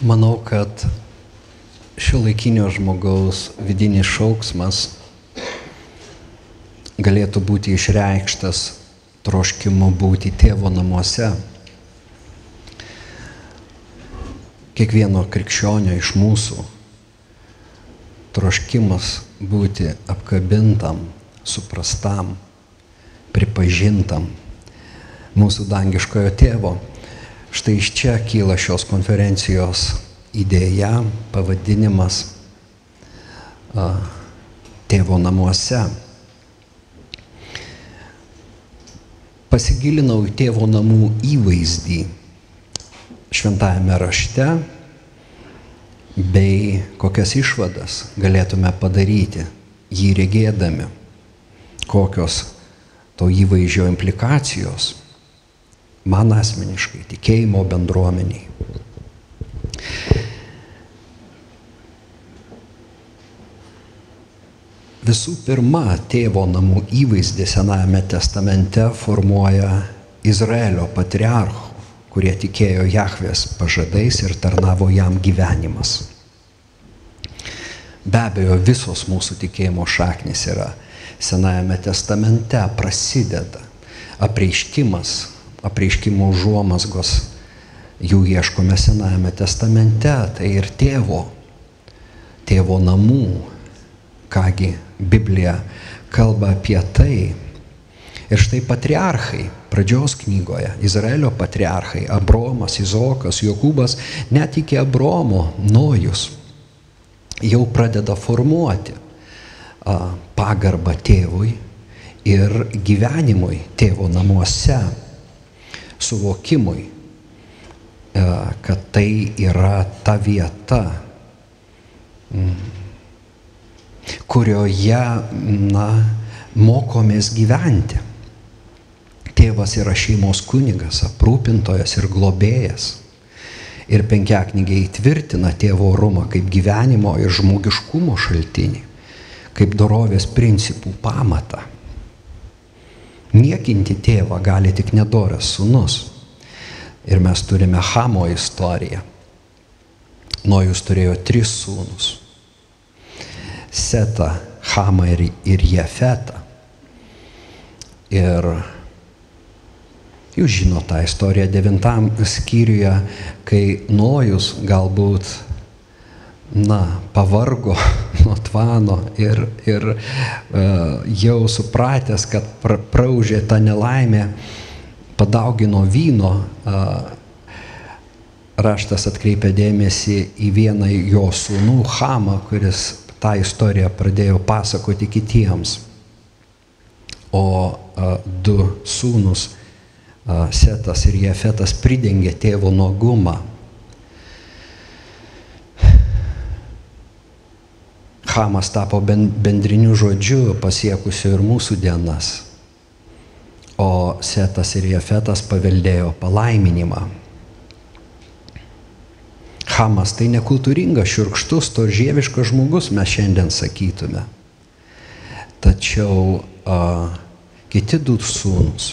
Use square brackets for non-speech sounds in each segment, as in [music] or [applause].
Manau, kad šio laikinio žmogaus vidinis šauksmas galėtų būti išreikštas troškimu būti tėvo namuose. Kiekvieno krikščionio iš mūsų troškimas būti apkabintam, suprastam, pripažintam mūsų dangiškojo tėvo. Štai iš čia kyla šios konferencijos idėja, pavadinimas tėvo namuose. Pasigilinau į tėvo namų įvaizdį šventajame rašte bei kokias išvadas galėtume padaryti jį regėdami, kokios to įvaizdžio implikacijos man asmeniškai, tikėjimo bendruomeniai. Visų pirma, tėvo namų įvaizdį Senajame testamente formuoja Izraelio patriarchų, kurie tikėjo Jahvės pažadais ir tarnavo jam gyvenimas. Be abejo, visos mūsų tikėjimo šaknis yra Senajame testamente, prasideda apreiškimas, apreiškimo užuomasgos, jų ieškome Senajame testamente, tai ir tėvo, tėvo namų, kągi Biblija kalba apie tai. Ir štai patriarchai, pradžios knygoje, Izraelio patriarchai, Abromas, Izokas, Jokūbas, net iki Abromo Nojus jau pradeda formuoti pagarbą tėvui ir gyvenimui tėvo namuose, suvokimui, a, kad tai yra ta vieta, mm, kurioje, na, mokomės gyventi. Tėvas yra šeimos kunigas, aprūpintojas ir globėjas. Ir penkiaknygiai įtvirtina tėvo orumą kaip gyvenimo ir žmogiškumo šaltinį, kaip dorovės principų pamatą. Niekinti tėvą gali tik nedoras sunus. Ir mes turime Hamo istoriją. Nojus turėjo tris sūnus Setą, Hamą ir, ir Jefetą. Ir jūs žinote tą istoriją devintam skyriuje, kai Nojus galbūt, na, pavargo [laughs] nuo tvano ir, ir uh, jau supratęs, kad pra, praužė tą nelaimę, padaugino vyno, uh, raštas atkreipia dėmesį į vieną jo sūnų, Hamą, kuris tą istoriją pradėjo pasakoti kitiems. O a, du sūnus, a, Setas ir Jefetas, pridengė tėvo nuogumą. Hamas tapo bendriniu žodžiu pasiekusiu ir mūsų dienas. O Setas ir Jefetas paveldėjo palaiminimą. Hamas tai nekultūringas, širkštus, to žieviškas žmogus, mes šiandien sakytume. Tačiau a, kiti du sūnus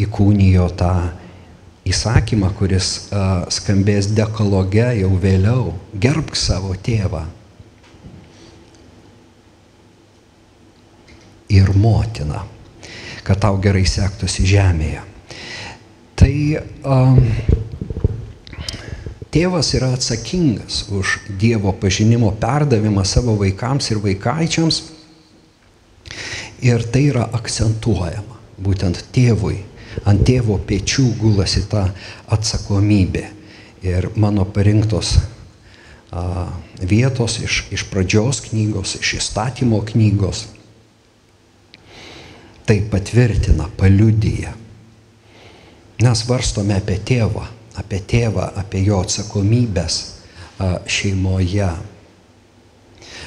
įkūnijo tą įsakymą, kuris a, skambės dekologe jau vėliau - gerbk savo tėvą ir motiną, kad tau gerai sektųsi žemėje. Tai a, Tėvas yra atsakingas už Dievo pažinimo perdavimą savo vaikams ir vaikaičiams. Ir tai yra akcentuojama. Būtent tėvui, ant tėvo pečių gulasi ta atsakomybė. Ir mano parinktos vietos iš, iš pradžios knygos, iš įstatymo knygos tai patvirtina, paliudyja. Mes varstome apie tėvą, apie tėvą, apie jo atsakomybės šeimoje.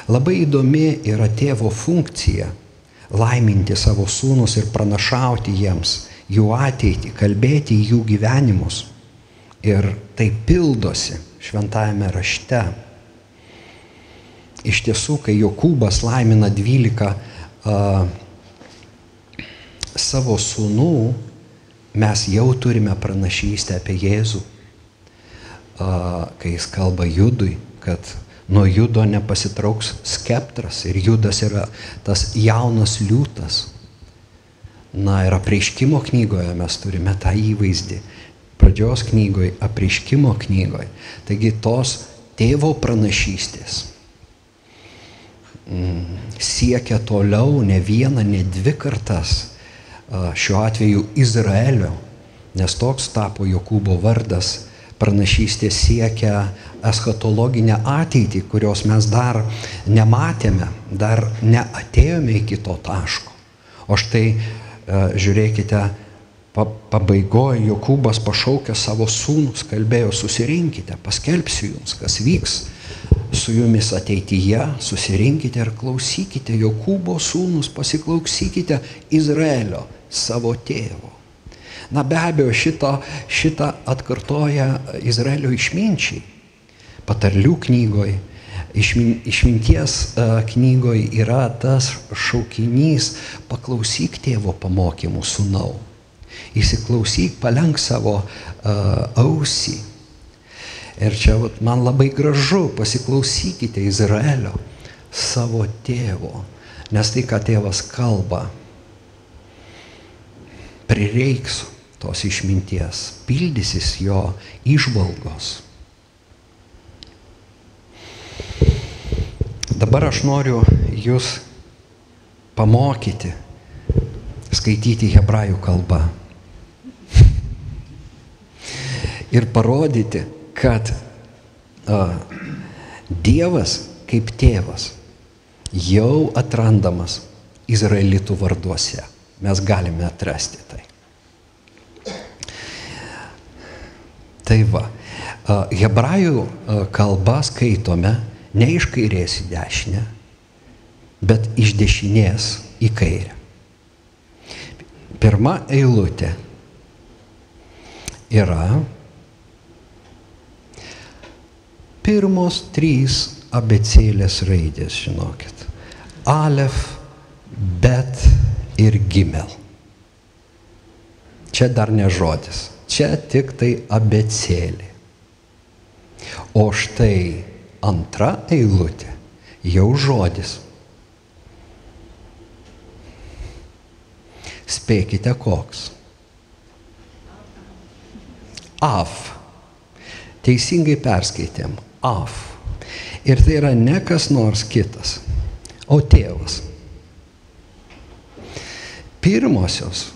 Labai įdomi yra tėvo funkcija - laiminti savo sūnus ir pranašauti jiems jų ateitį, kalbėti į jų gyvenimus. Ir tai pildosi šventajame rašte. Iš tiesų, kai Jokūbas laimina 12 a, savo sūnų, mes jau turime pranašystę apie Jėzų. kai jis kalba judui, kad nuo judo nepasitrauks skeptras ir judas yra tas jaunas liūtas. Na ir apreiškimo knygoje mes turime tą įvaizdį. Pradžios knygoje, apreiškimo knygoje. Taigi tos tėvo pranašystės mm, siekia toliau ne vieną, ne dvi kartas. Šiuo atveju Izraelio, nes toks tapo Jokūbo vardas pranašystė siekia eschatologinę ateitį, kurios mes dar nematėme, dar neatėjome iki to taško. O štai e, žiūrėkite, pabaigoje Jokūbas pašaukė savo sūnus, kalbėjo, susirinkite, paskelbsiu jums, kas vyks su jumis ateityje, susirinkite ir klausykite Jokūbo sūnus, pasiklausykite Izraelio, savo tėvo. Na be abejo, šito, šitą atkartoja Izraelio išminčiai. Patarlių knygoje, išmin, išminties uh, knygoje yra tas šaukinys paklausyk tėvo pamokymų sūnau. Įsiklausyk, palenk savo uh, ausį. Ir čia vat, man labai gražu, pasiklausykite Izraelio, savo tėvo, nes tai, ką tėvas kalba, prireiks tos išminties, pildysis jo išvalgos. Dabar aš noriu jūs pamokyti skaityti hebrajų kalbą. Ir parodyti, kad a, Dievas kaip tėvas jau atrandamas Izraelitų varduose. Mes galime atrasti tai. Tai va, hebrajų kalbą skaitome ne iš kairės į dešinę, bet iš dešinės į kairę. Pirma eilutė yra pirmos trys abecėlės raidės, žinokit. Alef, bet ir gimel. Čia dar ne žodis. Čia tik tai abecėlė. O štai antra eilutė jau žodis. Spėkite koks. Af. Teisingai perskaitėm. Af. Ir tai yra ne kas nors kitas, o tėvas. Pirmosios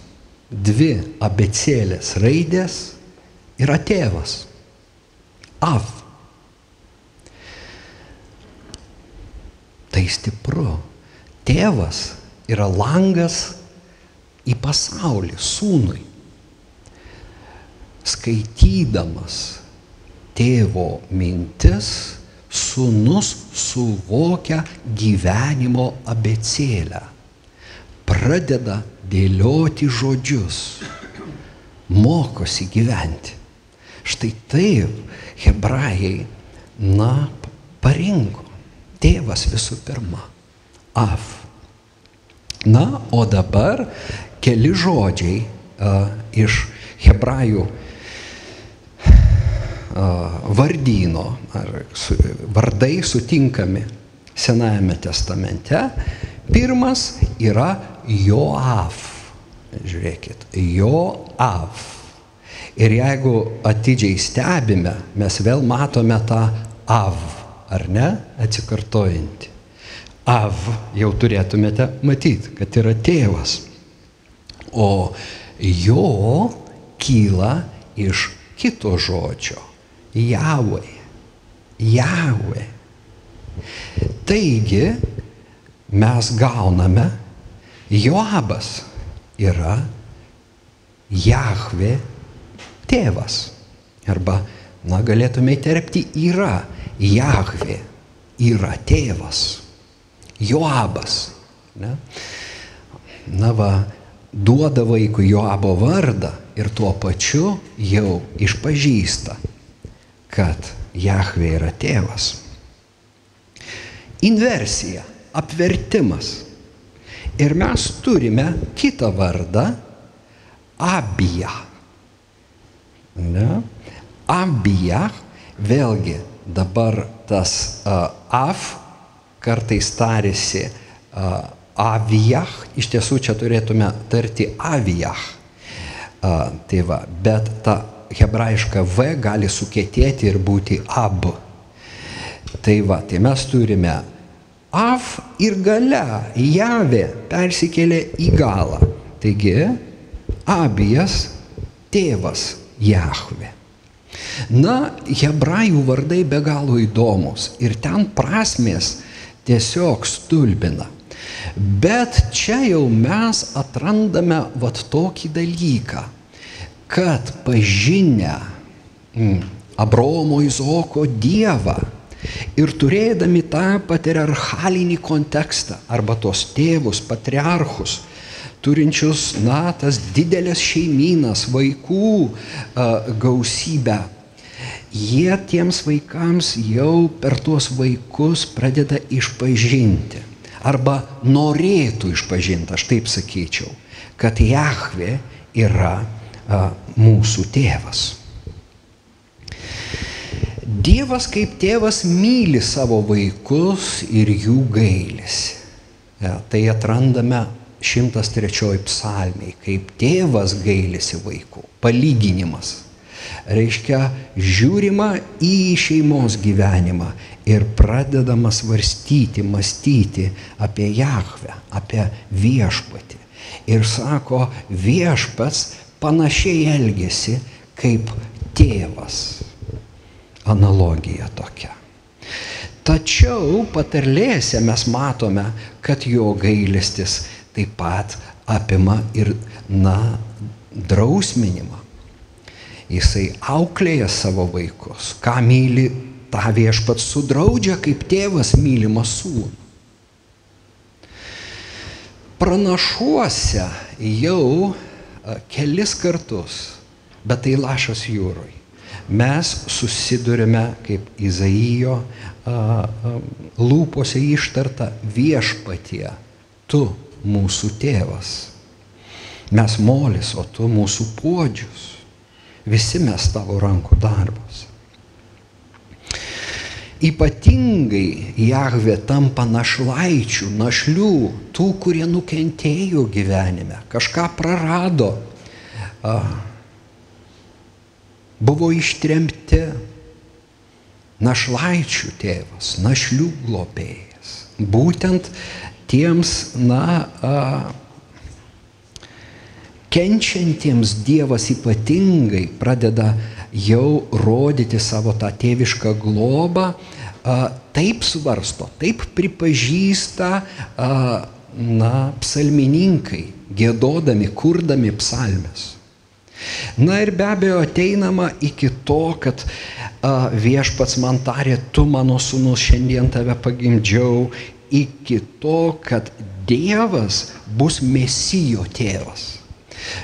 dvi abecėlės raidės yra tėvas. Av. Tai stipru. Tėvas yra langas į pasaulį sūnui. Skaitydamas tėvo mintis, sūnus suvokia gyvenimo abecėlę. Pradeda dėlioti žodžius, mokosi gyventi. Štai taip hebrajai, na, parinko. Tėvas visų pirma. Af. Na, o dabar keli žodžiai uh, iš hebrajų vardyno, ar su, vardai sutinkami Senajame testamente. Pirmas yra Joaf. Žiūrėkit, Joaf. Ir jeigu atidžiai stebime, mes vėl matome tą av, ar ne, atsikartojantį. Av jau turėtumėte matyti, kad yra tėvas. O jo kyla iš kito žodžio - Javai. Javai. Taigi mes gauname Joabas yra Jahve tėvas. Arba, na, galėtume įterpti, yra Jahve, yra tėvas. Joabas. Ne? Na va, duoda vaikui Joabo vardą ir tuo pačiu jau išpažįsta, kad Jahve yra tėvas. Inversija, apvertimas Ir mes turime kitą vardą - Abija. Ne? Abija vėlgi dabar tas uh, af kartais tarėsi uh, avijah, iš tiesų čia turėtume tarti avijah. Uh, tai va, bet ta hebrajiška V gali sukėtėti ir būti ab. Tai va, tai mes turime af ir gale, javė persikėlė į galą. Taigi, abijas tėvas Jahve. Na, hebrajų vardai be galo įdomus ir ten prasmės tiesiog stulbina. Bet čia jau mes atrandame vat tokį dalyką, kad pažinę mm, Abromo Izoko Dievą ir turėdami tą patriarchalinį kontekstą arba tos tėvus, patriarchus, turinčius, na, tas didelės šeiminas, vaikų a, gausybę. Jie tiems vaikams jau per tuos vaikus pradeda išpažinti. Arba norėtų išpažinti, aš taip sakyčiau, kad Jahve yra a, mūsų tėvas. Dievas kaip tėvas myli savo vaikus ir jų gailisi. Ja, tai atrandame 103 psalmiai, kaip tėvas gailisi vaikų. Palyginimas. Reiškia, žiūrima į šeimos gyvenimą ir pradedama svarstyti, mąstyti apie Jahvę, apie viešpatį. Ir sako, viešpats panašiai elgesi kaip tėvas. Analogija tokia. Tačiau patarlėse mes matome, kad jo gailestis taip pat apima ir, na, drausminimą. Jisai auklėja savo vaikus, ką myli, tą viešpats sudraudžia, kaip tėvas mylimą sūnų. Pranašuose jau kelis kartus, bet tai lašas jūroj, mes susidurime kaip Izaijo lūpose ištarta viešpatie, tu mūsų tėvas. Mes molis, o tu mūsų puodžius. Visi mes tavo rankų darbus. Ypatingai Jahvė tampa našlaičių, našlių, tų, kurie nukentėjo gyvenime, kažką prarado, buvo ištremti. Našlaičių tėvas, našlių globėjas. Būtent tiems, na, a, kenčiantiems Dievas ypatingai pradeda jau rodyti savo tą tėvišką globą, a, taip svarsto, taip pripažįsta, a, na, psalmininkai, gėdodami, kurdami psalmes. Na ir be abejo ateinama iki to, kad a, viešpats man tarė, tu mano sunus šiandien tave pagimdžiau iki to, kad Dievas bus mesijo tėvas.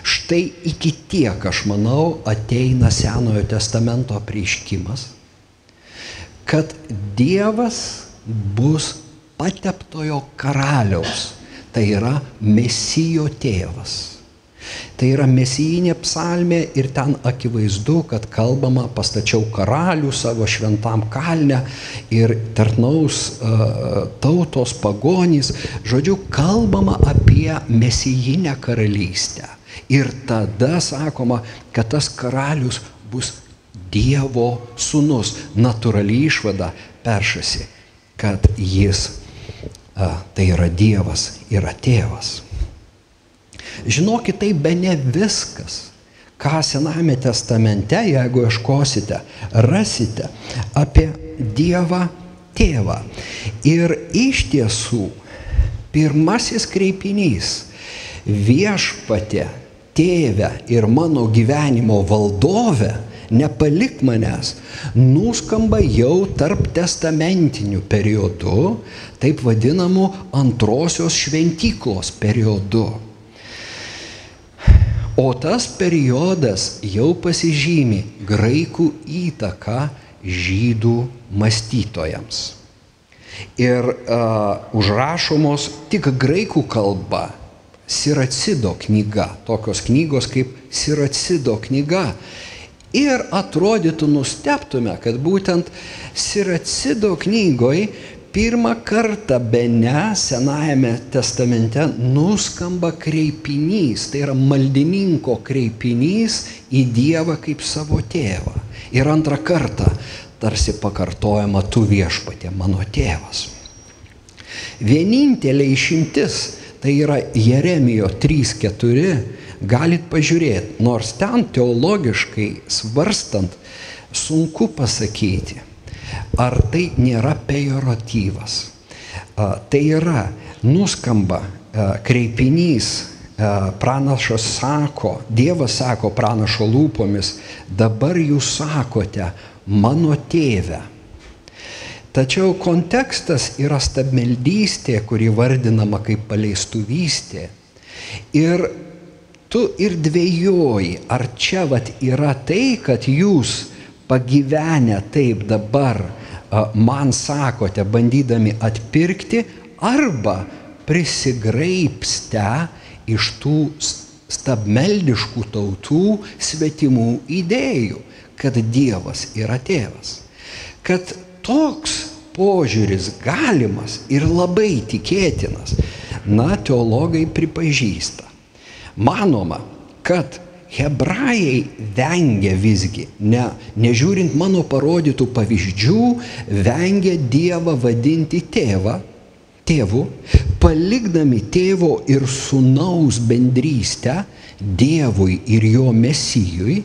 Štai iki tiek, aš manau, ateina Senojo testamento prieškimas, kad Dievas bus pateptojo karaliaus, tai yra mesijo tėvas. Tai yra mesijinė psalmė ir ten akivaizdu, kad kalbama pastačiau karalių savo šventam kalne ir tarnaus uh, tautos pagonys. Žodžiu, kalbama apie mesijinę karalystę. Ir tada sakoma, kad tas karalius bus Dievo sūnus. Naturali išvada peršasi, kad jis, uh, tai yra Dievas, yra tėvas. Žinokit, tai be ne viskas, ką Sename testamente, jeigu ieškosite, rasite apie Dievą tėvą. Ir iš tiesų, pirmasis kreipinys viešpatė, tėvė ir mano gyvenimo valdovė, nepalik manęs, nuskamba jau tarp testamentinių periodų, taip vadinamų antrosios šventyklos periodu. O tas periodas jau pasižymi graikų įtaka žydų mąstytojams. Ir uh, užrašomos tik graikų kalba Siracido knyga, tokios knygos kaip Siracido knyga. Ir atrodytų nusteptume, kad būtent Siracido knygoje pirmą kartą be ne Senajame testamente nuskamba kreipinys, tai yra maldininko kreipinys į Dievą kaip savo tėvą. Ir antrą kartą tarsi pakartojama tu viešpatė mano tėvas. Vienintelė išimtis tai yra Jeremijo 3.4, galit pažiūrėti, nors ten teologiškai svarstant sunku pasakyti, ar tai nėra pejoratyvas. Tai yra, nuskamba kreipinys, pranašas sako, Dievas sako pranašo lūpomis, dabar jūs sakote, mano tėve. Tačiau kontekstas yra stabmeldystė, kuri vardinama kaip paleistuvystė. Ir tu ir dvėjoji, ar čia vat yra tai, kad jūs pagyvenę taip dabar man sakote, bandydami atpirkti, arba prisigraipste iš tų stabmeldiškų tautų svetimų idėjų kad Dievas yra tėvas. Kad toks požiūris galimas ir labai tikėtinas, na, teologai pripažįsta. Manoma, kad hebrajai vengia visgi, ne, nežiūrint mano parodytų pavyzdžių, vengia Dievą vadinti tėvą, tėvu, palikdami tėvo ir sunaus bendrystę Dievui ir jo mesijui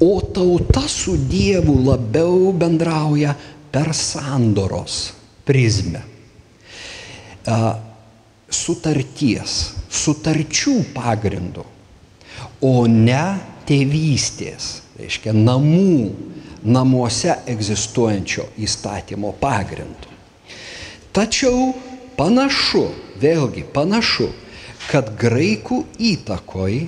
O tauta su Dievu labiau bendrauja per sandoros prizmę. Sutarties, sutarčių pagrindų, o ne tėvystės, reiškia namų, namuose egzistuojančio įstatymo pagrindu. Tačiau panašu, vėlgi panašu, kad graikų įtakoj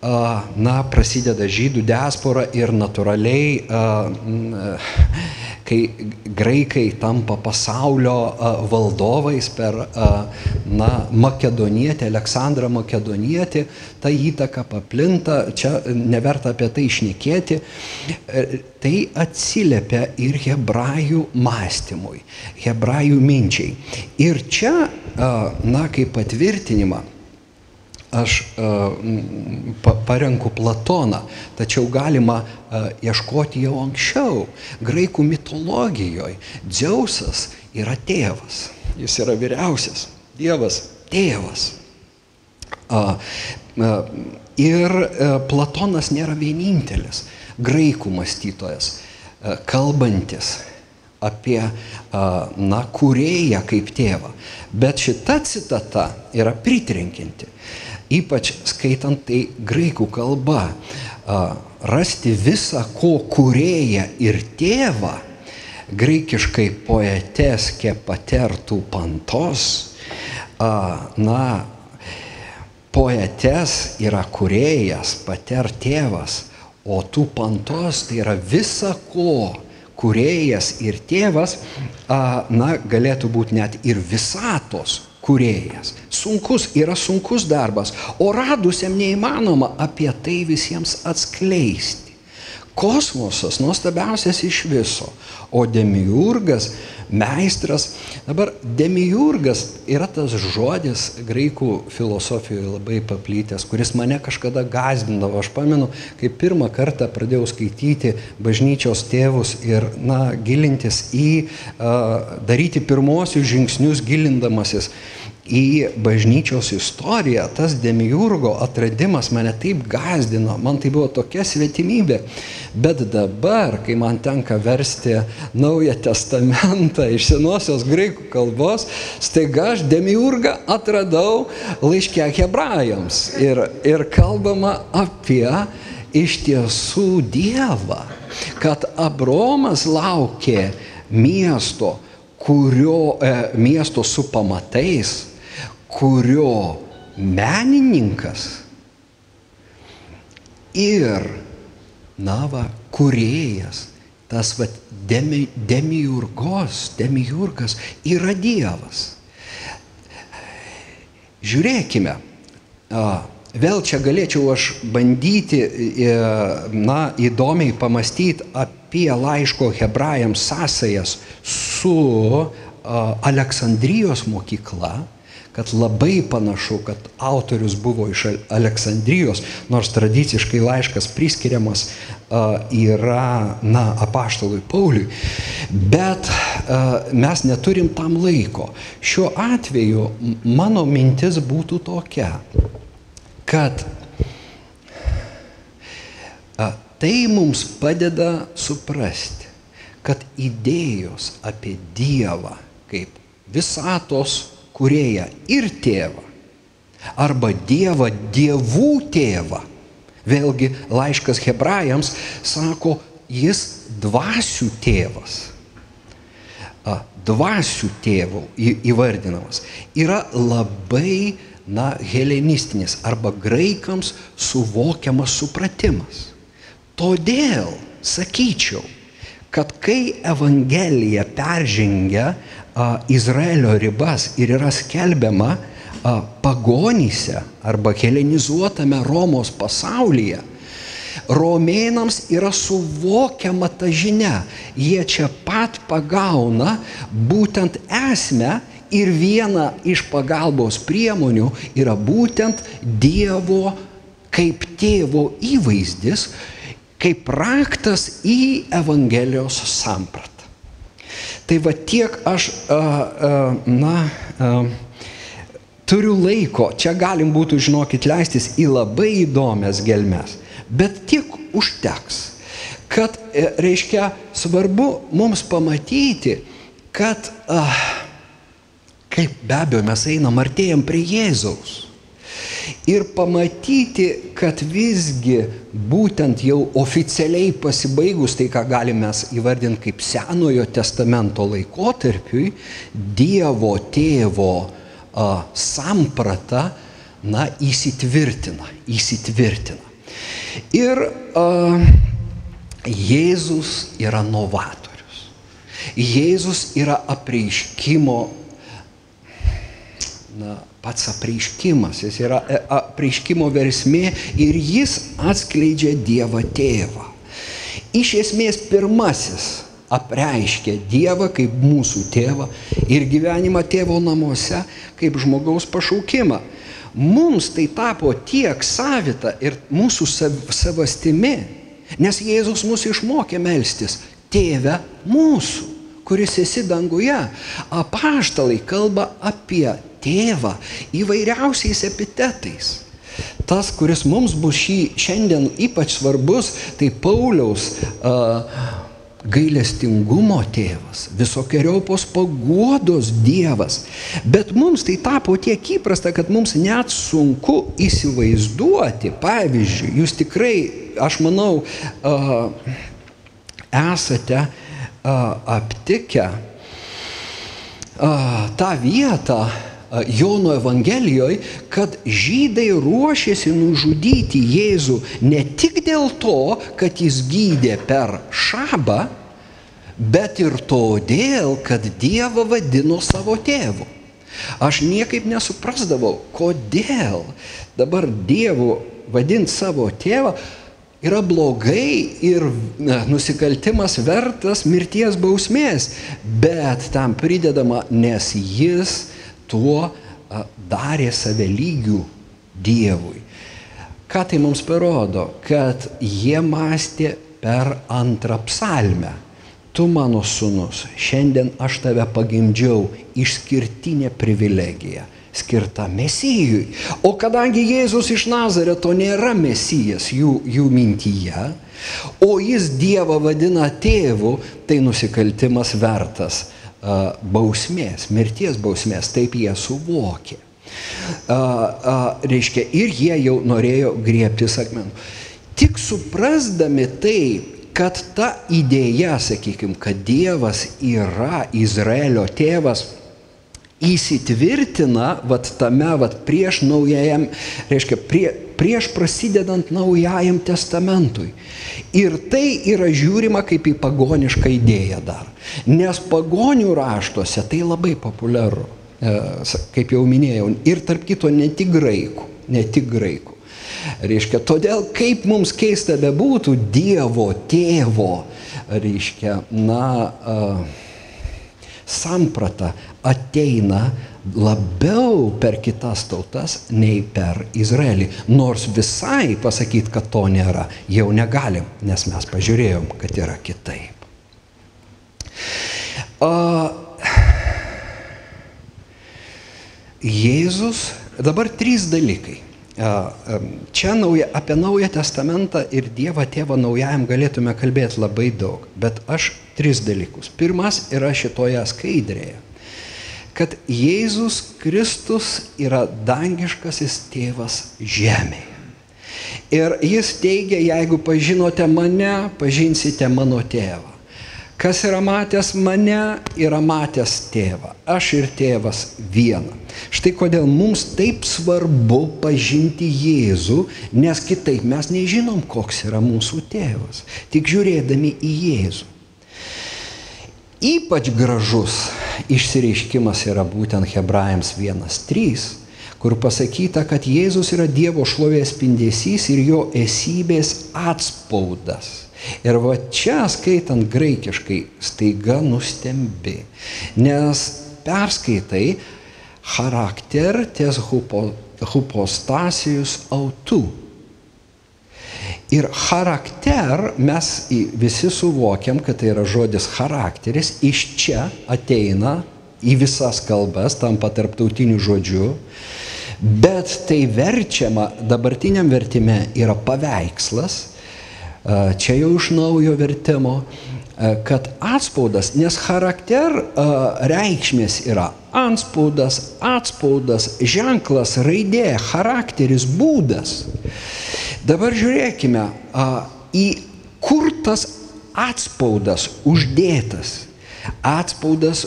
na, prasideda žydų diaspora ir natūraliai, kai graikai tampa pasaulio valdovais per na, makedonietį, Aleksandrą makedonietį, ta įtaka paplinta, čia neverta apie tai išnekėti, e, tai atsiliepia ir hebrajų mąstymui, hebrajų minčiai. Ir čia, na, kaip patvirtinimą, aš uh, parenku Platoną, tačiau galima uh, ieškoti jau anksčiau. Graikų mitologijoje Dzeusas yra tėvas, jis yra vyriausias, Dievas tėvas. Uh, ir Platonas nėra vienintelis graikų mąstytojas, kalbantis apie na, kūrėją kaip tėvą. Bet šita citata yra pritrenkinti ypač skaitant tai graikų kalba, rasti visą, ko kurėja ir tėvą, graikiškai poeteskė patertų pantos, na, poetes yra kurėjas, pater tėvas, o tų pantos tai yra visa ko kurėjas ir tėvas, na, galėtų būti net ir visatos kurėjas. Sunkus yra sunkus darbas, o radusiam neįmanoma apie tai visiems atskleisti. Kosmosas nuostabiausias iš viso, o demiurgas, meistras, dabar demiurgas yra tas žodis graikų filosofijoje labai paplytęs, kuris mane kažkada gazdindavo. Aš pamenu, kai pirmą kartą pradėjau skaityti bažnyčios tėvus ir, na, gilintis į, uh, daryti pirmosius žingsnius gilindamasis į bažnyčios istoriją, tas demiurgo atradimas mane taip gazdino, man tai buvo tokia svetimybė. Bet dabar, kai man tenka versti Naują Testamentą iš senosios graikų kalbos, staiga aš demiurgą atradau laiškę hebrajams. Ir, ir kalbama apie iš tiesų Dievą, kad Abromas laukė miesto, kurio e, miesto su pamatais, kurio menininkas ir, na va, kuriejas, tas va, demi, demiurgos, demiurgas yra Dievas. Žiūrėkime, vėl čia galėčiau aš bandyti, na, įdomiai pamastyti apie laiško hebrajams sąsajas su Aleksandrijos mokykla, kad labai panašu, kad autorius buvo iš Aleksandrijos, nors tradiciškai laiškas priskiriamas yra, na, apaštalui Pauliui, bet mes neturim tam laiko. Šiuo atveju mano mintis būtų tokia, kad tai mums padeda suprasti, kad idėjos apie Dievą kaip visatos kurėją ir tėvą, arba Dievą, dievų tėvą. Vėlgi laiškas hebrajams sako, jis dvasių tėvas. Dvasių tėvų įvardinamas yra labai, na, helenistinis arba graikams suvokiamas supratimas. Todėl sakyčiau, kad kai Evangelija peržengia Izraelio ribas ir yra skelbiama pagonyse arba helenizuotame Romos pasaulyje, romėnams yra suvokiama ta žinia. Jie čia pat pagauna būtent esmę ir viena iš pagalbos priemonių yra būtent Dievo kaip tėvo įvaizdis, kaip raktas į Evangelijos sampratą. Tai va tiek aš, na, turiu laiko, čia galim būtų, žinokit, leistis į labai įdomias gelmes, bet tiek užteks, kad, e, reiškia, svarbu mums pamatyti, kad, kaip be abejo mes einam, artėjam prie Jėzaus ir pamatyti, kad visgi būtent jau oficialiai pasibaigus tai, ką galime įvardinti kaip Senojo testamento laikotarpiui, Dievo tėvo a, samprata, na, įsitvirtina, įsitvirtina. Ir a, Jėzus yra novatorius. Jėzus yra apreiškimo, na, pats apreiškimas, jis yra e, apreiškimo versmė ir jis atskleidžia Dievą tėvą. Iš esmės pirmasis apreiškia Dievą kaip mūsų tėvą ir gyvenimą tėvo namuose kaip žmogaus pašaukimą. Mums tai tapo tiek savita ir mūsų savastimi, nes Jėzus mus išmokė melstis tėvę mūsų, kuris esi danguje. Apaštalai kalba apie tėvą įvairiausiais epitetais. Tas, kuris mums bus šį šiandien ypač svarbus, tai Pauliaus uh, gailestingumo tėvas, visokiojopos paguodos dievas. Bet mums tai tapo tiek įprasta, kad mums net sunku įsivaizduoti. Pavyzdžiui, jūs tikrai, aš manau, uh, esate uh, aptikę uh, tą vietą, Jono Evangelijoje, kad žydai ruošėsi nužudyti Jėzų ne tik dėl to, kad jis gydė per šabą, bet ir todėl, kad Dievą vadino savo tėvu. Aš niekaip nesuprasdavau, kodėl dabar Dievu vadinti savo tėvą yra blogai ir na, nusikaltimas vertas mirties bausmės, bet tam pridedama, nes jis tuo darė save lygių Dievui. Ką tai mums parodo? Kad jie mąstė per antrą psalmę. Tu mano sunus, šiandien aš tave pagimdžiau išskirtinė privilegija skirta Mesijui. O kadangi Jėzus iš Nazareto nėra Mesijas jų, jų mintyje, o jis Dievą vadina tėvu, tai nusikaltimas vertas bausmės, mirties bausmės, taip jie suvokė. Reiškia, ir jie jau norėjo griebtis akmenų. Tik suprasdami tai, kad ta idėja, sakykime, kad Dievas yra Izraelio tėvas, įsitvirtina vat tame vat prieš naujajam, reiškia, prie, prieš prasidedant naujajam testamentui. Ir tai yra žiūrima kaip į pagonišką idėją dar. Nes pagonių raštuose tai labai populiaru, e, kaip jau minėjau, ir tarp kito ne tik graikų, ne tik graikų. Reiškia, todėl kaip mums keista bebūtų Dievo, tėvo, reiškia, na, uh, samprata ateina labiau per kitas tautas nei per Izraelį. Nors visai pasakyti, kad to nėra, jau negalim, nes mes pažiūrėjom, kad yra kitaip. Uh, Jėzus, dabar trys dalykai. Čia nauja, apie Naują Testamentą ir Dievą Tėvą Naujajam galėtume kalbėti labai daug, bet aš tris dalykus. Pirmas yra šitoje skaidrėje kad Jėzus Kristus yra dangiškasis tėvas žemėje. Ir jis teigia, jeigu pažinote mane, pažinsite mano tėvą. Kas yra matęs mane, yra matęs tėvą. Aš ir tėvas viena. Štai kodėl mums taip svarbu pažinti Jėzų, nes kitaip mes nežinom, koks yra mūsų tėvas, tik žiūrėdami į Jėzų. Ypač gražus išsireiškimas yra būtent Hebrajams 1.3, kur pasakyta, kad Jėzus yra Dievo šlovės spindesys ir jo esybės atspaudas. Ir va čia skaitant graikiškai staiga nustembi, nes perskaitai charakter ties hupo, hupostasijus autų. Ir charakter mes visi suvokiam, kad tai yra žodis charakteris, iš čia ateina į visas kalbas, tampa tarptautiniu žodžiu, bet tai verčiama dabartiniam vertime yra paveikslas, čia jau iš naujo vertimo, kad atspaudas, nes charakter reikšmės yra anspaudas, atspaudas, ženklas, raidė, charakteris, būdas. Dabar žiūrėkime, į kur tas atspaudas uždėtas. Atspaudas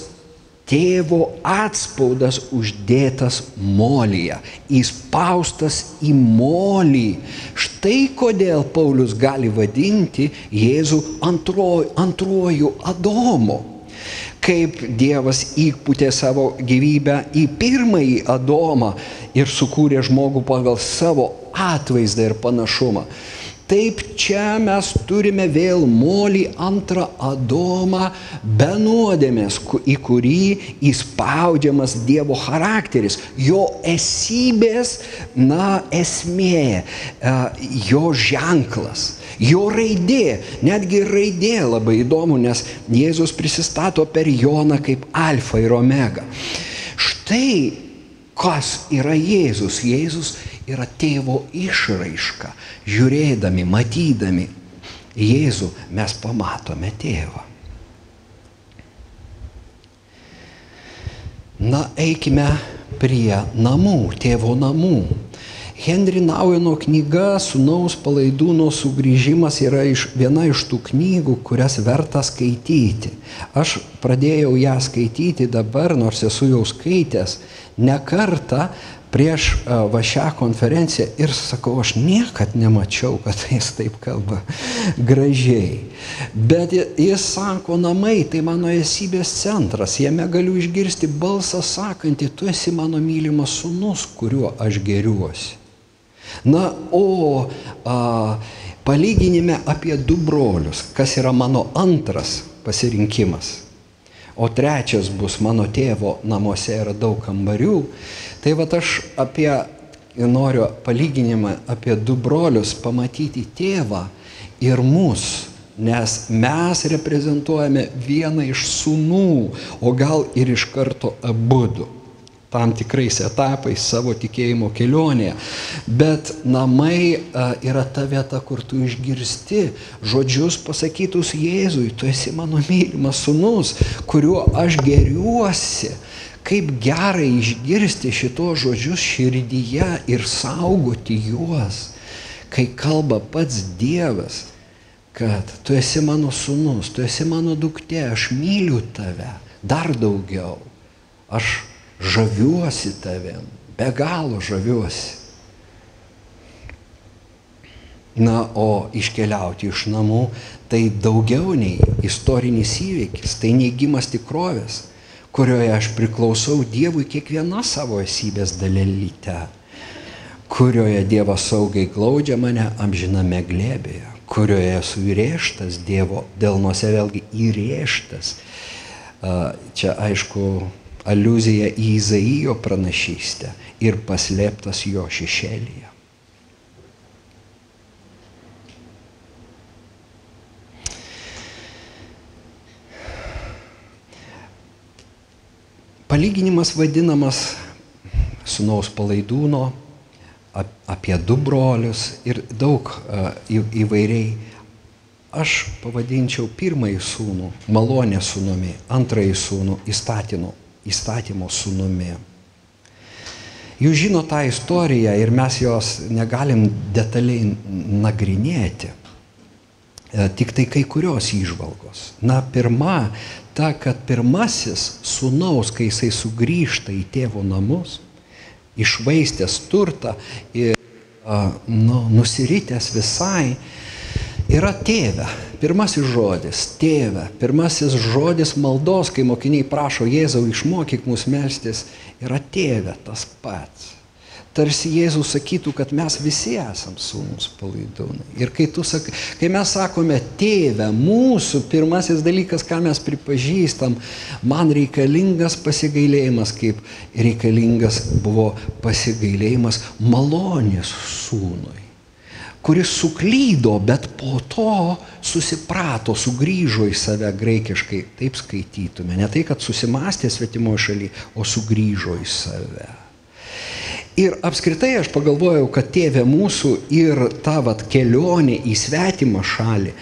tėvo atspaudas uždėtas molyje, įspaustas į molį. Štai kodėl Paulius gali vadinti Jėzų antruoju, antruoju Adomu. Kaip Dievas įputė savo gyvybę į pirmąjį Adomą ir sukūrė žmogų pagal savo atvaizdą ir panašumą. Taip čia mes turime vėl molį antrą Adomą be nuodėmės, į kurį įspaudžiamas Dievo charakteris, jo esybės, na, esmė, e, jo ženklas. Jo raidė, netgi raidė labai įdomu, nes Jėzus prisistato per Joną kaip alfa ir omega. Štai kas yra Jėzus. Jėzus yra tėvo išraiška. Žiūrėdami, matydami Jėzų mes pamatome tėvą. Na, eikime prie namų, tėvo namų. Henry Naueno knyga Sūnaus palaidūno sugrįžimas yra iš, viena iš tų knygų, kurias verta skaityti. Aš pradėjau ją skaityti dabar, nors esu jau skaitęs ne kartą, prieš va šią konferenciją ir sakau, aš niekad nemačiau, kad jis taip kalba gražiai. Bet jis sako, namai tai mano esybės centras, jame galiu išgirsti balsą sakantį, tu esi mano mylimas sunus, kuriuo aš geriuosi. Na, o a, palyginime apie du brolius, kas yra mano antras pasirinkimas. O trečias bus mano tėvo namuose yra daug kambarių, Tai va aš apie, noriu palyginimą apie du brolius pamatyti tėvą ir mus, nes mes reprezentuojame vieną iš sūnų, o gal ir iš karto abudu tam tikrais etapais savo tikėjimo kelionėje. Bet namai yra ta vieta, kur tu išgirsti žodžius pasakytus Jėzui, tu esi mano mylimas sunus, kuriuo aš geriuosi. Kaip gerai išgirsti šitos žodžius širdyje ir saugoti juos, kai kalba pats Dievas, kad tu esi mano sunus, tu esi mano duktė, aš myliu tave dar daugiau, aš žaviuosi tavim, be galo žaviuosi. Na, o iškeliauti iš namų tai daugiau nei istorinis įvykis, tai neigimas tikrovės kurioje aš priklausau Dievui kiekviena savo esybės dalelyte, kurioje Dievas saugiai glaudžia mane amžiname glėbėje, kurioje esu įrėžtas Dievo delnuose, vėlgi įrėžtas. Čia aišku aluzija į Izaijo pranašystę ir paslėptas jo šešėlyje. Palyginimas vadinamas sunaus palaidūno apie du brolius ir daug įvairiai. Aš pavadinčiau pirmąjį sūnų malonė sūnumi, antrąjį sūnų įstatymo, įstatymo sūnumi. Jūs žino tą istoriją ir mes jos negalim detaliai nagrinėti. E, tik tai kai kurios įžvalgos. Na, pirma, ta, kad pirmasis sūnaus, kai jisai sugrįžta į tėvo namus, išvaistęs turtą ir nu, nusiritęs visai, yra tėve. Pirmasis žodis - tėve. Pirmasis žodis maldos, kai mokiniai prašo Jėzau išmokyk mus melstis, yra tėve tas pats tarsi Jėzus sakytų, kad mes visi esam sūnus palaidūnai. Ir kai, sak, kai mes sakome tėvę, mūsų pirmasis dalykas, ką mes pripažįstam, man reikalingas pasigailėjimas, kaip reikalingas buvo pasigailėjimas malonės sūnui kuris suklydo, bet po to susiprato, sugrįžo į save graikiškai, taip skaitytume. Ne tai, kad susimastė svetimo šaly, o sugrįžo į save. Ir apskritai aš pagalvojau, kad tėvė mūsų ir ta vat, kelionė į svetimą šalį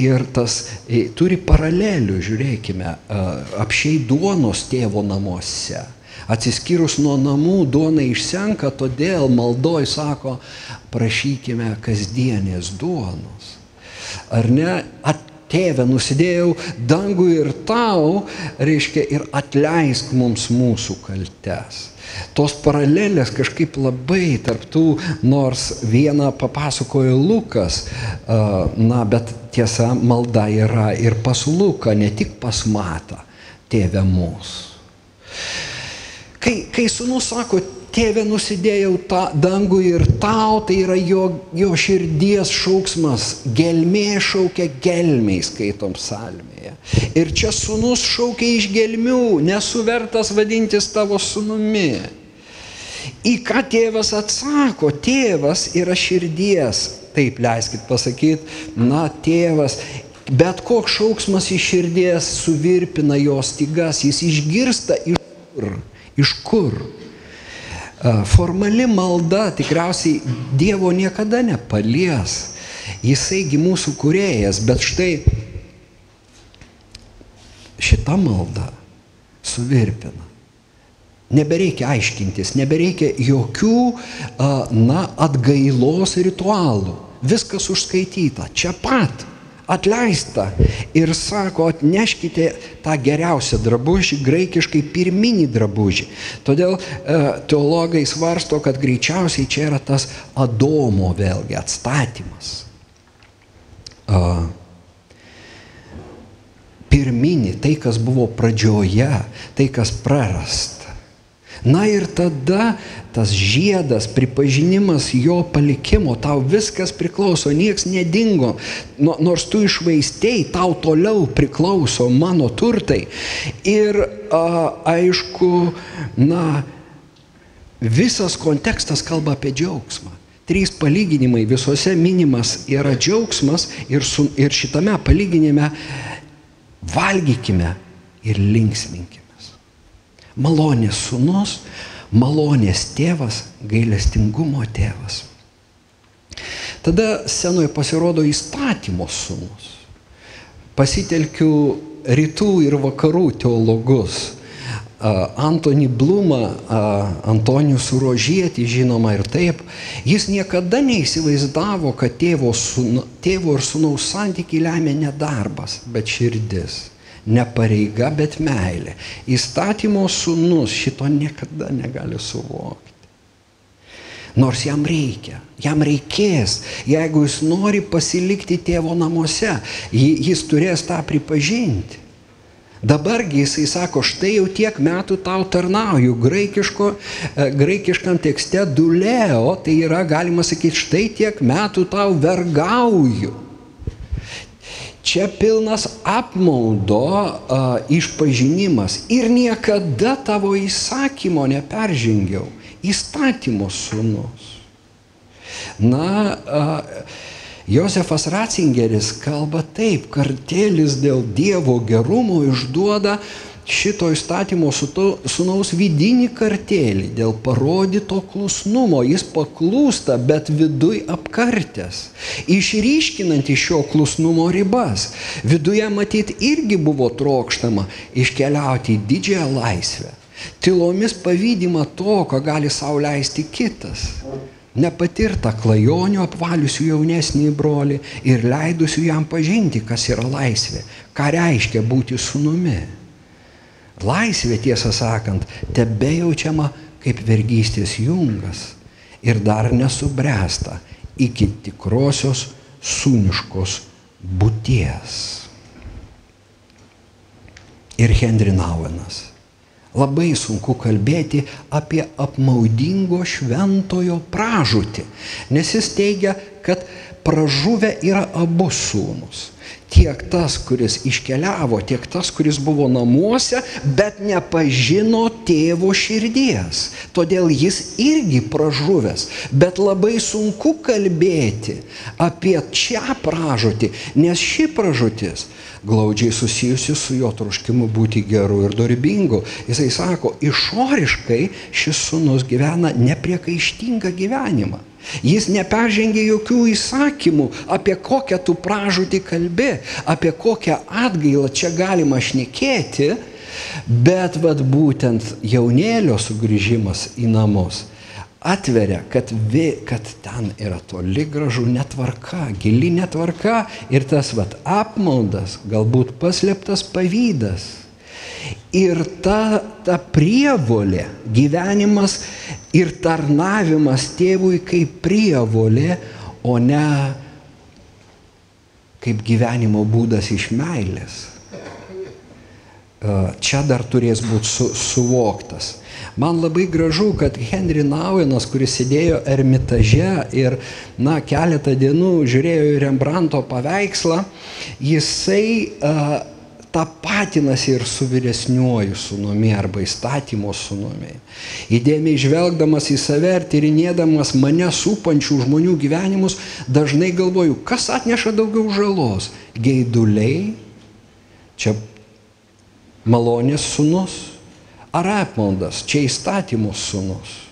ir tas e, turi paralelių, žiūrėkime, apšiai duonos tėvo namuose. Atsiskyrus nuo namų duona išsenka, todėl maldoj sako, prašykime kasdienės duonos. Ar ne? At, tėve, nusidėjau dangų ir tau, reiškia, ir atleisk mums mūsų kaltes. Tos paralelės kažkaip labai tarptų, nors vieną papasakojo Lukas, na, bet tiesa, malda yra ir pas Luką, ne tik pas Matą, tėvę mūsų. Kai, sunus sako, tėve nusidėjau tą dangų ir tau, tai yra jo, jo širdies šauksmas, gelmė šaukia gelmiai, skaitom psalmėje. Ir čia sunus šaukia iš gelmių, nesuvertas vadintis tavo sunumi. Į ką tėvas atsako? Tėvas yra širdies. Taip, leiskit pasakyti, na, tėvas bet koks šauksmas iš širdies suvirpina jos stygas, jis išgirsta iš kur. Iš kur? Formali malda tikriausiai Dievo niekada nepalies. Jisaigi mūsų kurėjas, bet štai šita malda suvirpina. Nebereikia aiškintis, nebereikia jokių, na, atgailos ritualų. Viskas užskaityta, čia pat atleista ir sako, atneškite tą geriausią drabužį, graikiškai pirminį drabužį. Todėl e, teologai svarsto, kad greičiausiai čia yra tas Adomo vėlgi atstatymas. E, pirminį, tai kas buvo pradžioje, tai kas prarasta. Na ir tada tas žiedas, pripažinimas jo palikimo, tau viskas priklauso, nieks nedingo, nors tu išvaistėjai, tau toliau priklauso mano turtai. Ir a, aišku, na, visas kontekstas kalba apie džiaugsmą. Trys palyginimai visuose minimas yra džiaugsmas ir, su, ir šitame palyginime valgykime ir linksminkime malonės sunus, malonės tėvas, gailestingumo tėvas. Tada scenoje pasirodo įstatymo sunus. Pasitelkiu rytų ir vakarų teologus. Antony Blumą, Antonijų Surožietį žinoma ir taip, jis niekada neįsivaizdavo, kad tėvo, sūno, tėvo ir sūnaus santykiai lemia ne darbas, bet širdis ne pareiga, bet meilė. Įstatymo sūnus šito niekada negali suvokti. Nors jam reikia, jam reikės, jeigu jis nori pasilikti tėvo namuose, jis turės tą pripažinti. Dabargi jisai sako, štai jau tiek metų tau tarnauju. Graikiško, e, graikiškam tekste duleo, tai yra galima sakyti, štai tiek metų tau vergauju. Čia pilnas apmaudo a, išpažinimas ir niekada tavo įsakymo neperžengiau. Įstatymo sūnus. Na, a, Josefas Ratzingeris kalba taip, kartėlis dėl Dievo gerumo išduoda šito įstatymo sunaus vidinį kartėlį dėl parodyto klusnumo. Jis paklūsta, bet viduj apkartęs, išryškinant iš šio klusnumo ribas. Viduje matyti irgi buvo trokštama iškeliauti į didžiąją laisvę. Tylomis pavydima to, ko gali sauliaisti kitas nepatirtą klajonių apvaliusių jaunesnį brolį ir leidusių jam pažinti, kas yra laisvė, ką reiškia būti sunumi. Laisvė, tiesą sakant, tebe jaučiama kaip vergystės jungas ir dar nesubręsta iki tikrosios sūniškos būties. Ir Hendrinauenas Labai sunku kalbėti apie apmaudingo šventojo pražūtį, nes jis teigia, kad pražuvę yra abu sūnus. Tiek tas, kuris iškeliavo, tiek tas, kuris buvo namuose, bet nepažino tėvo širdies. Todėl jis irgi pražuvęs. Bet labai sunku kalbėti apie šią pražūtį, nes ši pražūtis glaudžiai susijusi su jo troškimu būti geru ir dorybingu. Jisai sako, išoriškai šis sunus gyvena nepriekaištingą gyvenimą. Jis neperžengė jokių įsakymų, apie kokią tu pražūtį kalbi, apie kokią atgailą čia galima šnekėti, bet vad būtent jaunėlio sugrįžimas į namus atveria, kad, vi, kad ten yra toli gražu netvarka, gili netvarka ir tas vat, apmaudas, galbūt paslėptas pavydas. Ir ta, ta prievolė, gyvenimas ir tarnavimas tėvui kaip prievolė, o ne kaip gyvenimo būdas iš meilės. Čia dar turės būti su, suvoktas. Man labai gražu, kad Henry Nauenas, kuris sėdėjo ermitaže ir, na, keletą dienų žiūrėjo į Rembrandto paveikslą, jisai uh, tapatinasi ir su vyresniuoju sunumi arba įstatymo sunumi. Įdėmiai žvelgdamas į save ir tyrinėdamas mane supančių žmonių gyvenimus, dažnai galvoju, kas atneša daugiau žalos - geiduliai, čia malonės sunus ar apmaudas, čia įstatymo sunus.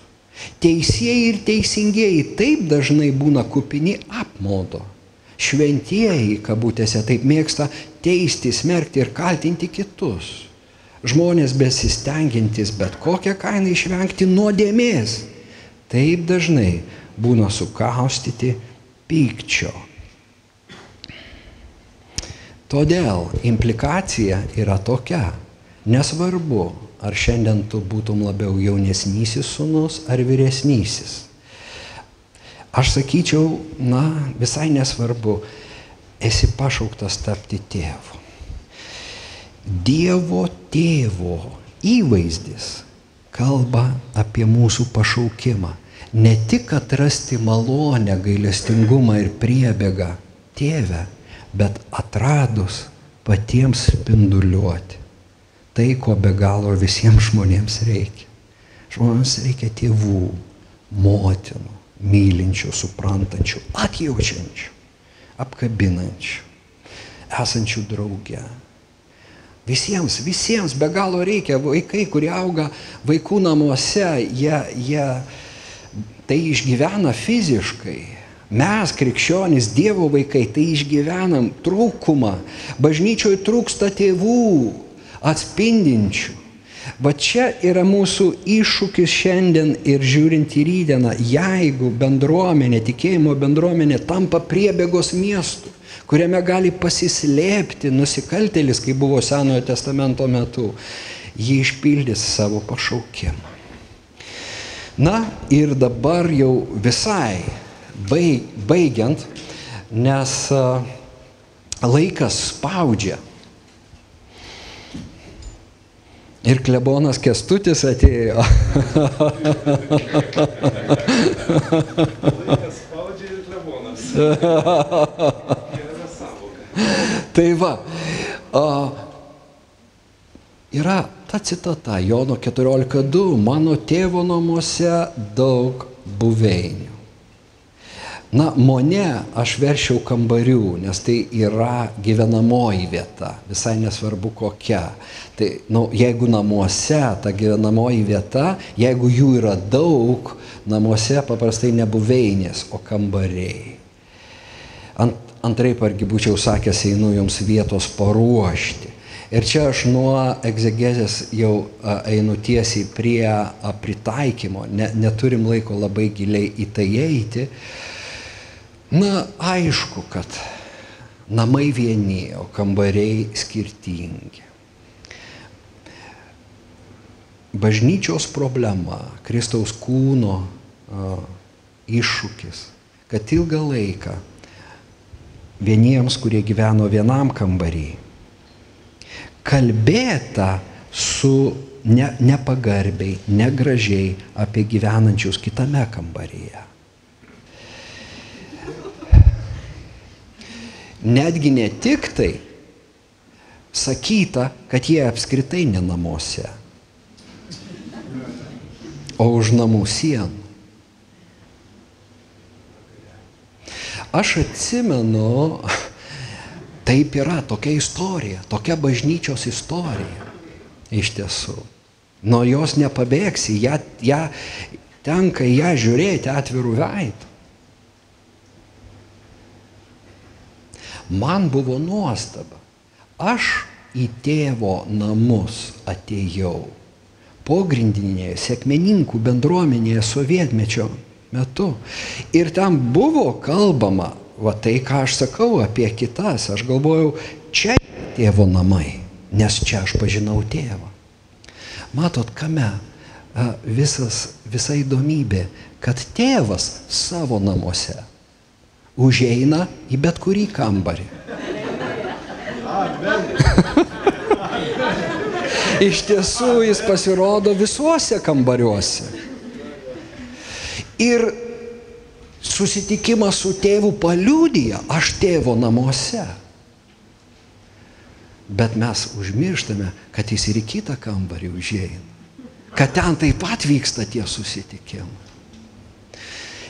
Teisėjai ir teisingieji taip dažnai būna kupini apmaudo. Šventieji, kabutėse, taip mėgsta teisti, smerkti ir kaltinti kitus. Žmonės besistengiantis bet kokią kainą išvengti nuodėmės, taip dažnai būna sukaustyti pykčio. Todėl implikacija yra tokia. Nesvarbu, ar šiandien tu būtum labiau jaunesnysis sunus ar vyresnysis. Aš sakyčiau, na, visai nesvarbu, esi pašauktas tapti tėvu. Dievo tėvo įvaizdis kalba apie mūsų pašaukimą. Ne tik atrasti malonę, gailestingumą ir priebėgą tėvę, bet atradus patiems spinduliuoti tai, ko be galo visiems žmonėms reikia. Žmonėms reikia tėvų, motinų, mylinčių, suprantančių, atjaučiančių, apkabinančių, esančių drauge. Visiems, visiems be galo reikia. Vaikai, kurie auga vaikų namuose, jie, jie tai išgyvena fiziškai. Mes, krikščionys, Dievo vaikai, tai išgyvenam trūkumą. Bažnyčioje trūksta tėvų, atspindinčių. Va čia yra mūsų iššūkis šiandien ir žiūrint į rydieną, jeigu bendruomenė, tikėjimo bendruomenė tampa priebėgos miestų, kuriame gali pasislėpti nusikaltelis, kaip buvo Senojo testamento metu, jį išpildys savo pašaukimą. Na ir dabar jau visai baigiant, nes laikas spaudžia Ir klebonas kestutis atėjo. Tai va, a, yra ta citata Jono 14.2, mano tėvo namuose daug buveinių. Na, mone aš veršiau kambarių, nes tai yra gyvenamoji vieta, visai nesvarbu kokia. Tai, na, nu, jeigu namuose ta gyvenamoji vieta, jeigu jų yra daug, namuose paprastai ne buveinės, o kambariai. Ant, antraip argi būčiau sakęs, einu jums vietos paruošti. Ir čia aš nuo egzegezės jau einu tiesiai prie pritaikymo, ne, neturim laiko labai giliai į tai eiti. Na, aišku, kad namai vieni, o kambariai skirtingi. Bažnyčios problema, Kristaus kūno iššūkis, kad ilgą laiką vieniems, kurie gyveno vienam kambarį, kalbėta su ne, nepagarbiai, negražiai apie gyvenančius kitame kambaryje. Netgi ne tik tai sakyta, kad jie apskritai ne namuose, o už namų sienų. Aš atsimenu, taip yra tokia istorija, tokia bažnyčios istorija. Iš tiesų. Nuo jos nepabėgsi, ją, ją, tenka ją žiūrėti atvirų veidų. Man buvo nuostaba. Aš į tėvo namus atėjau pogrindinėje sėkmeninkų bendruomenėje sovietmečio metu. Ir ten buvo kalbama, va tai, ką aš sakau apie kitas, aš galvojau, čia tėvo namai, nes čia aš pažinau tėvą. Matot, kame visas, visa įdomybė, kad tėvas savo namuose užeina į bet kurį kambarį. Iš tiesų jis pasirodo visuose kambariuose. Ir susitikimas su tėvu paliūdija, aš tėvo namuose. Bet mes užmirštame, kad jis ir į kitą kambarį užėjai. Kad ten taip pat vyksta tie susitikimai.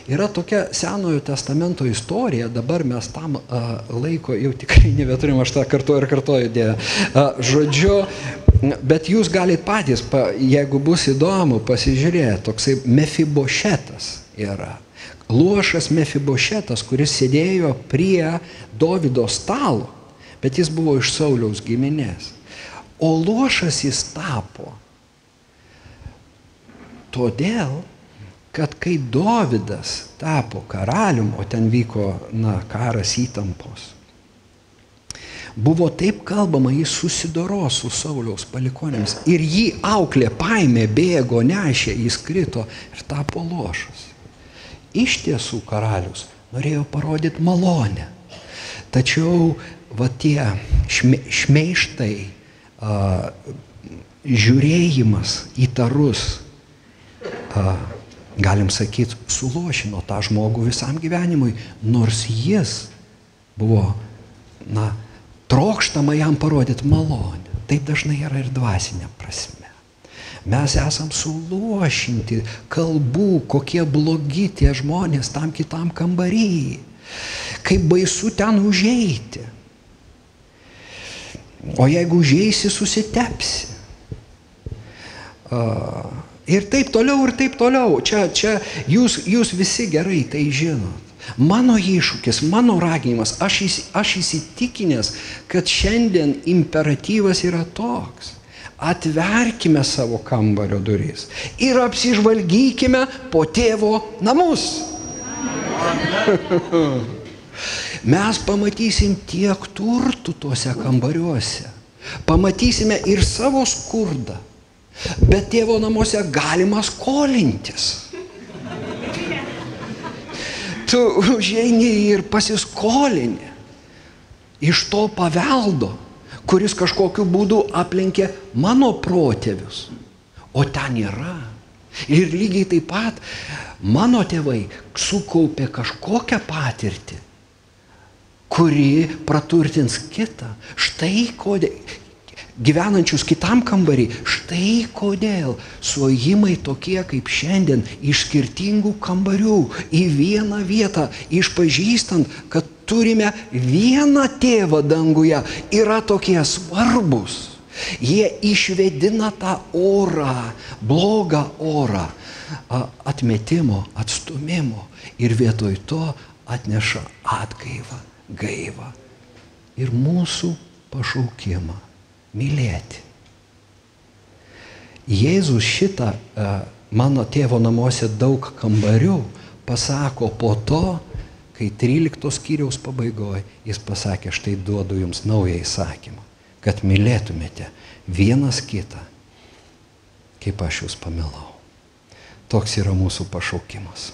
Yra tokia Senojo testamento istorija, dabar mes tam a, laiko jau tikrai nebeturim, aš tą kartuoju ir kartuoju Dievę. A, žodžiu, bet jūs galite patys, pa, jeigu bus įdomu, pasižiūrėti, toksai Mefibošetas yra. Luošas Mefibošetas, kuris sėdėjo prie Davido stalo, bet jis buvo iš Sauliaus giminės. O luošas jis tapo todėl, kad kai Dovydas tapo karalium, o ten vyko, na, karas įtampos, buvo taip kalbama, jis susidoro su Sauliaus palikonėmis ir jį auklė paėmė, bėgo, nešė, jis krito ir tapo lošas. Iš tiesų karalius norėjo parodyti malonę. Tačiau va tie šme, šmeištai, a, žiūrėjimas įtarus, a, galim sakyti, sulošino tą žmogų visam gyvenimui, nors jis buvo, na, trokštama jam parodyti malonę. Taip dažnai yra ir dvasinė prasme. Mes esam suluošinti kalbų, kokie blogi tie žmonės tam kitam kambarį. Kaip baisu ten užeiti. O jeigu užeisi, susitepsi. Uh, Ir taip toliau, ir taip toliau. Čia, čia jūs, jūs visi gerai tai žinot. Mano iššūkis, mano raginimas, aš, įs, aš įsitikinęs, kad šiandien imperatyvas yra toks. Atverkime savo kambario duris ir apsižvalgykime po tėvo namus. [laughs] Mes pamatysim tiek turtų tuose kambariuose. Pamatysime ir savo skurdą Bet tėvo namuose galima skolintis. Tu užeini ir pasiskolini iš to paveldo, kuris kažkokiu būdu aplenkė mano protėvius. O ten yra. Ir lygiai taip pat mano tėvai sukaupė kažkokią patirtį, kuri praturtins kitą. Štai kodėl. Gyvenančius kitam kambarį, štai kodėl suojimai tokie kaip šiandien iš skirtingų kambarių į vieną vietą, išpažįstant, kad turime vieną tėvą danguje, yra tokie svarbus. Jie išvedina tą orą, blogą orą, atmetimo, atstumimo ir vietoj to atneša atgaivą, gaivą ir mūsų pašaukimą mylėti. Jėzus šitą mano tėvo namuose daug kambarių pasako po to, kai 13 skyriaus pabaigoje jis pasakė, štai duodu jums naują įsakymą, kad mylėtumėte vienas kitą, kaip aš jūs pamilau. Toks yra mūsų pašaukimas.